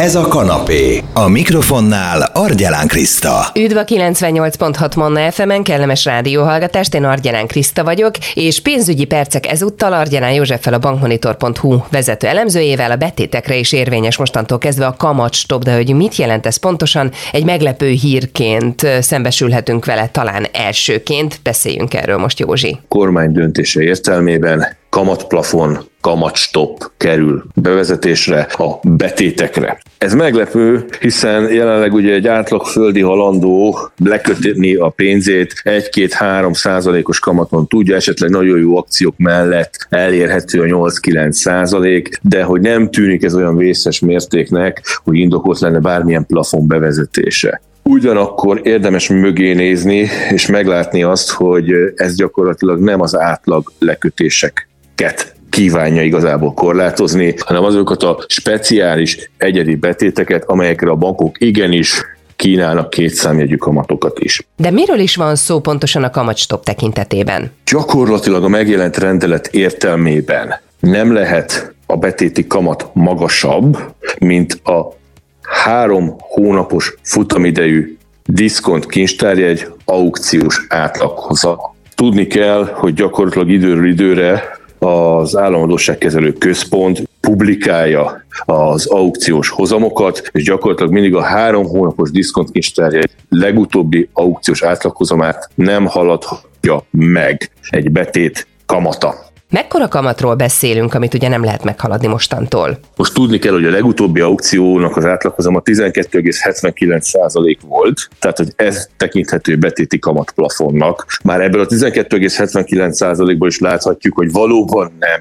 Ez a kanapé. A mikrofonnál Argyelán Kriszta. Üdv a 98.6 Manna FM-en, kellemes rádióhallgatást, én Argyelán Kriszta vagyok, és pénzügyi percek ezúttal Argyelán Józseffel a bankmonitor.hu vezető elemzőjével a betétekre is érvényes mostantól kezdve a kamat stop, de hogy mit jelent ez pontosan, egy meglepő hírként szembesülhetünk vele talán elsőként. Beszéljünk erről most, Józsi. Kormány döntése értelmében kamatplafon, kamatstop kerül bevezetésre a betétekre. Ez meglepő, hiszen jelenleg ugye egy átlag földi halandó lekötni a pénzét 1-2-3 százalékos kamaton tudja, esetleg nagyon jó akciók mellett elérhető a 8-9 százalék, de hogy nem tűnik ez olyan vészes mértéknek, hogy indokolt lenne bármilyen plafon bevezetése. Ugyanakkor érdemes mögé nézni, és meglátni azt, hogy ez gyakorlatilag nem az átlag lekötések ket kívánja igazából korlátozni, hanem azokat a speciális egyedi betéteket, amelyekre a bankok igenis kínálnak két számjegyű kamatokat is. De miről is van szó pontosan a kamatstop tekintetében? Gyakorlatilag a megjelent rendelet értelmében nem lehet a betéti kamat magasabb, mint a három hónapos futamidejű diszkont kincstárjegy aukciós átlaghoza. Tudni kell, hogy gyakorlatilag időről időre az államadóságkezelő központ publikálja az aukciós hozamokat, és gyakorlatilag mindig a három hónapos diszkontkincstárja legutóbbi aukciós átlaghozamát nem haladhatja meg egy betét kamata. Mekkora kamatról beszélünk, amit ugye nem lehet meghaladni mostantól? Most tudni kell, hogy a legutóbbi aukciónak az átlagozama 12,79% volt, tehát hogy ez tekinthető betéti kamatplafonnak. Már ebből a 12,79%-ból is láthatjuk, hogy valóban nem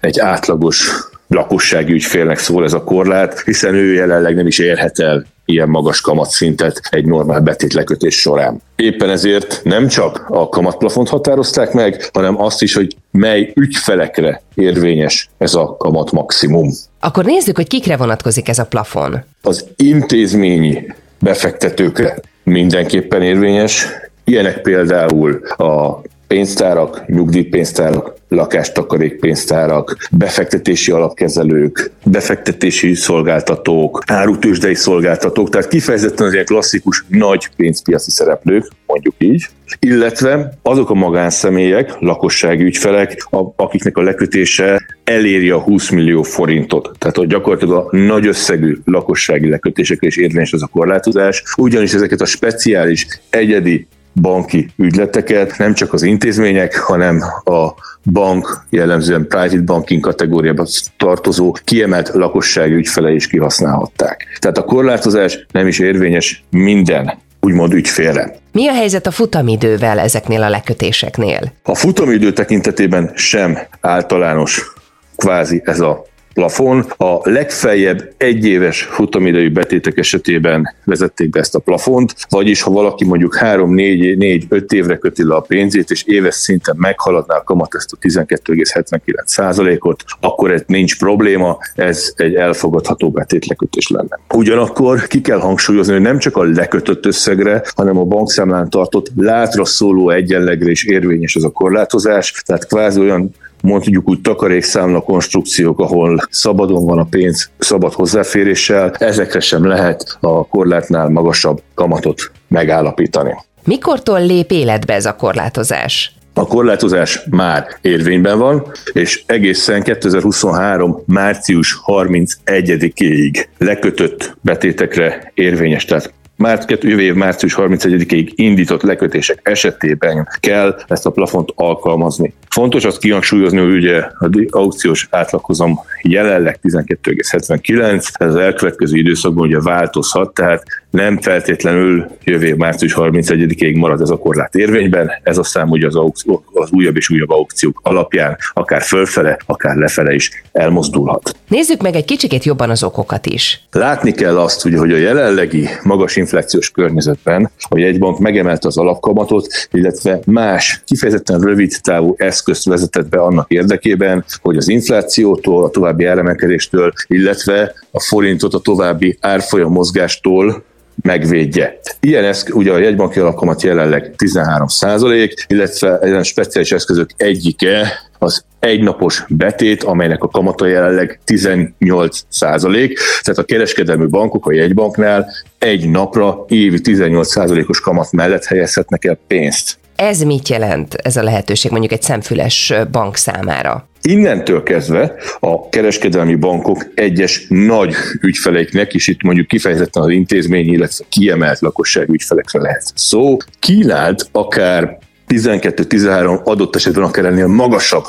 egy átlagos lakossági ügyfélnek szól ez a korlát, hiszen ő jelenleg nem is érhet el ilyen magas kamatszintet egy normál betétlekötés során. Éppen ezért nem csak a kamatplafont határozták meg, hanem azt is, hogy mely ügyfelekre érvényes ez a kamat maximum. Akkor nézzük, hogy kikre vonatkozik ez a plafon. Az intézményi befektetőkre mindenképpen érvényes, Ilyenek például a pénztárak, nyugdíjpénztárak, lakástakarékpénztárak, befektetési alapkezelők, befektetési szolgáltatók, árutősdei szolgáltatók, tehát kifejezetten az ilyen klasszikus nagy pénzpiaci szereplők, mondjuk így, illetve azok a magánszemélyek, lakossági ügyfelek, akiknek a lekötése eléri a 20 millió forintot. Tehát hogy gyakorlatilag a nagy összegű lakossági lekötésekre is érvényes ez a korlátozás, ugyanis ezeket a speciális, egyedi banki ügyleteket, nem csak az intézmények, hanem a bank, jellemzően private banking kategóriába tartozó kiemelt lakossági ügyfele is kihasználhatták. Tehát a korlátozás nem is érvényes minden úgymond ügyfélre. Mi a helyzet a futamidővel ezeknél a lekötéseknél? A futamidő tekintetében sem általános kvázi ez a plafon. A legfeljebb egyéves futamidejű betétek esetében vezették be ezt a plafont, vagyis ha valaki mondjuk 3-4-5 évre köti le a pénzét, és éves szinten meghaladná a kamat ezt a 12,79 ot akkor ez nincs probléma, ez egy elfogadható betétlekötés lenne. Ugyanakkor ki kell hangsúlyozni, hogy nem csak a lekötött összegre, hanem a bankszámlán tartott látra szóló egyenlegre is érvényes ez a korlátozás, tehát kvázi olyan mondjuk úgy takarékszámla konstrukciók, ahol szabadon van a pénz, szabad hozzáféréssel, ezekre sem lehet a korlátnál magasabb kamatot megállapítani. Mikortól lép életbe ez a korlátozás? A korlátozás már érvényben van, és egészen 2023. március 31-ig lekötött betétekre érvényes. Tehát már jövő év március 31-ig indított lekötések esetében kell ezt a plafont alkalmazni. Fontos azt kihangsúlyozni, hogy ugye a aukciós átlakozom jelenleg 12,79, ez az elkövetkező időszakban ugye változhat, tehát nem feltétlenül jövő év március 31-ig marad ez a korlát érvényben, ez aztán ugye az, aukció, az újabb és újabb aukciók alapján akár fölfele, akár lefele is elmozdulhat. Nézzük meg egy kicsikét jobban az okokat is. Látni kell azt, ugye, hogy a jelenlegi magas inflációs környezetben a jegybank megemelte az alapkamatot, illetve más kifejezetten rövid távú eszközt vezetett be annak érdekében, hogy az inflációtól, a további áremelkedéstől, illetve a forintot a további árfolyam mozgástól megvédje. Ilyen eszk, ugye a jegybanki alapkamat jelenleg 13 százalék, illetve ezen speciális eszközök egyike az egynapos betét, amelynek a kamata jelenleg 18 százalék. Tehát a kereskedelmi bankok a jegybanknál egy napra évi 18 százalékos kamat mellett helyezhetnek el pénzt. Ez mit jelent, ez a lehetőség mondjuk egy szemfüles bank számára? Innentől kezdve a kereskedelmi bankok egyes nagy ügyfeleiknek, és itt mondjuk kifejezetten az intézmény, illetve kiemelt lakosság ügyfelekre lehet szó, kínált akár 12-13 adott esetben akár ennél magasabb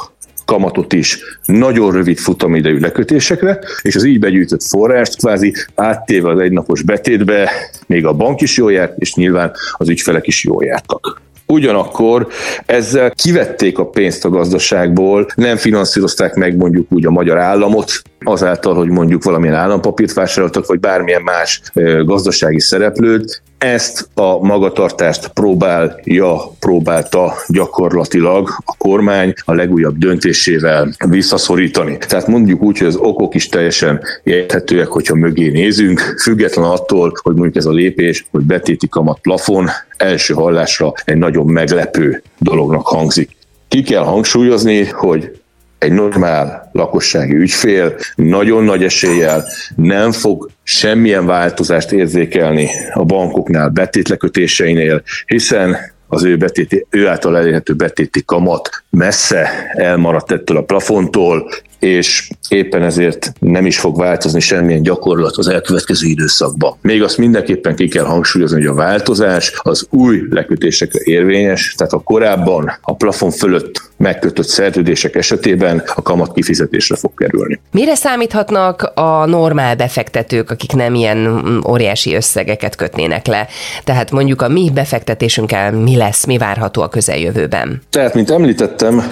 kamatot is nagyon rövid futamidejű lekötésekre, és az így begyűjtött forrást kvázi áttéve az egynapos betétbe, még a bank is jól járt, és nyilván az ügyfelek is jól jártak. Ugyanakkor ezzel kivették a pénzt a gazdaságból, nem finanszírozták meg mondjuk úgy a magyar államot, azáltal, hogy mondjuk valamilyen állampapírt vásároltak, vagy bármilyen más gazdasági szereplőt, ezt a magatartást próbálja, próbálta gyakorlatilag a kormány a legújabb döntésével visszaszorítani. Tehát mondjuk úgy, hogy az okok is teljesen érthetőek, hogyha mögé nézünk, független attól, hogy mondjuk ez a lépés, hogy betéti kamat plafon első hallásra egy nagyon meglepő dolognak hangzik. Ki kell hangsúlyozni, hogy egy normál lakossági ügyfél nagyon nagy eséllyel nem fog semmilyen változást érzékelni a bankoknál betétlekötéseinél, hiszen az ő, betéti, ő által elérhető betéti kamat messze elmaradt ettől a plafontól, és éppen ezért nem is fog változni semmilyen gyakorlat az elkövetkező időszakban. Még azt mindenképpen ki kell hangsúlyozni, hogy a változás az új lekötésekre érvényes, tehát a korábban a plafon fölött megkötött szerződések esetében a kamat kifizetésre fog kerülni. Mire számíthatnak a normál befektetők, akik nem ilyen óriási összegeket kötnének le? Tehát mondjuk a mi befektetésünkkel mi lesz, mi várható a közeljövőben? Tehát, mint említettem,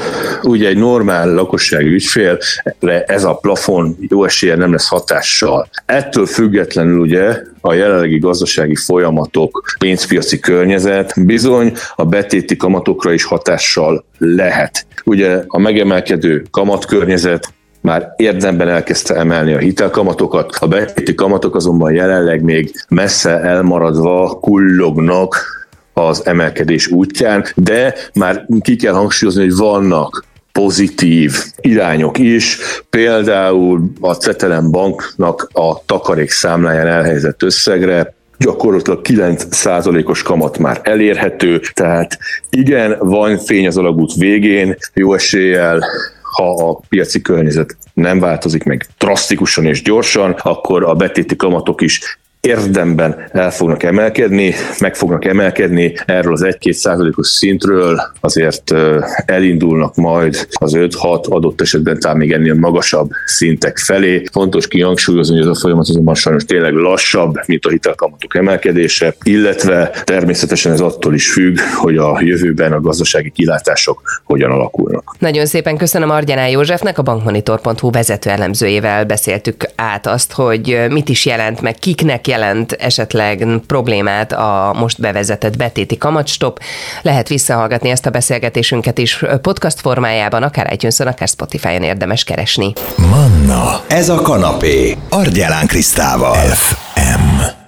ugye egy normál lakossági ügyfél ez a plafon jó esélye nem lesz hatással. Ettől függetlenül ugye a jelenlegi gazdasági folyamatok, pénzpiaci környezet bizony a betéti kamatokra is hatással lehet. Ugye a megemelkedő kamatkörnyezet már érdemben elkezdte emelni a hitelkamatokat, a betéti kamatok azonban jelenleg még messze elmaradva kullognak az emelkedés útján, de már ki kell hangsúlyozni, hogy vannak pozitív irányok is, például a Cetelem Banknak a takarék számláján elhelyezett összegre gyakorlatilag 9%-os kamat már elérhető, tehát igen, van fény az alagút végén, jó eséllyel ha a piaci környezet nem változik meg drasztikusan és gyorsan, akkor a betéti kamatok is érdemben el fognak emelkedni, meg fognak emelkedni erről az 1-2 százalékos szintről, azért elindulnak majd az 5-6 adott esetben talán még ennél magasabb szintek felé. Fontos kihangsúlyozni, hogy ez a folyamat azonban sajnos tényleg lassabb, mint a hitelkamatok emelkedése, illetve természetesen ez attól is függ, hogy a jövőben a gazdasági kilátások hogyan alakulnak. Nagyon szépen köszönöm Argyanál Józsefnek, a bankmonitor.hu vezető elemzőjével beszéltük át azt, hogy mit is jelent, meg kiknek jelent esetleg problémát a most bevezetett betéti kamatstop. Lehet visszahallgatni ezt a beszélgetésünket is podcast formájában, akár itunes akár Spotify-on érdemes keresni. Manna, ez a kanapé, Argyelán Krisztával. FM.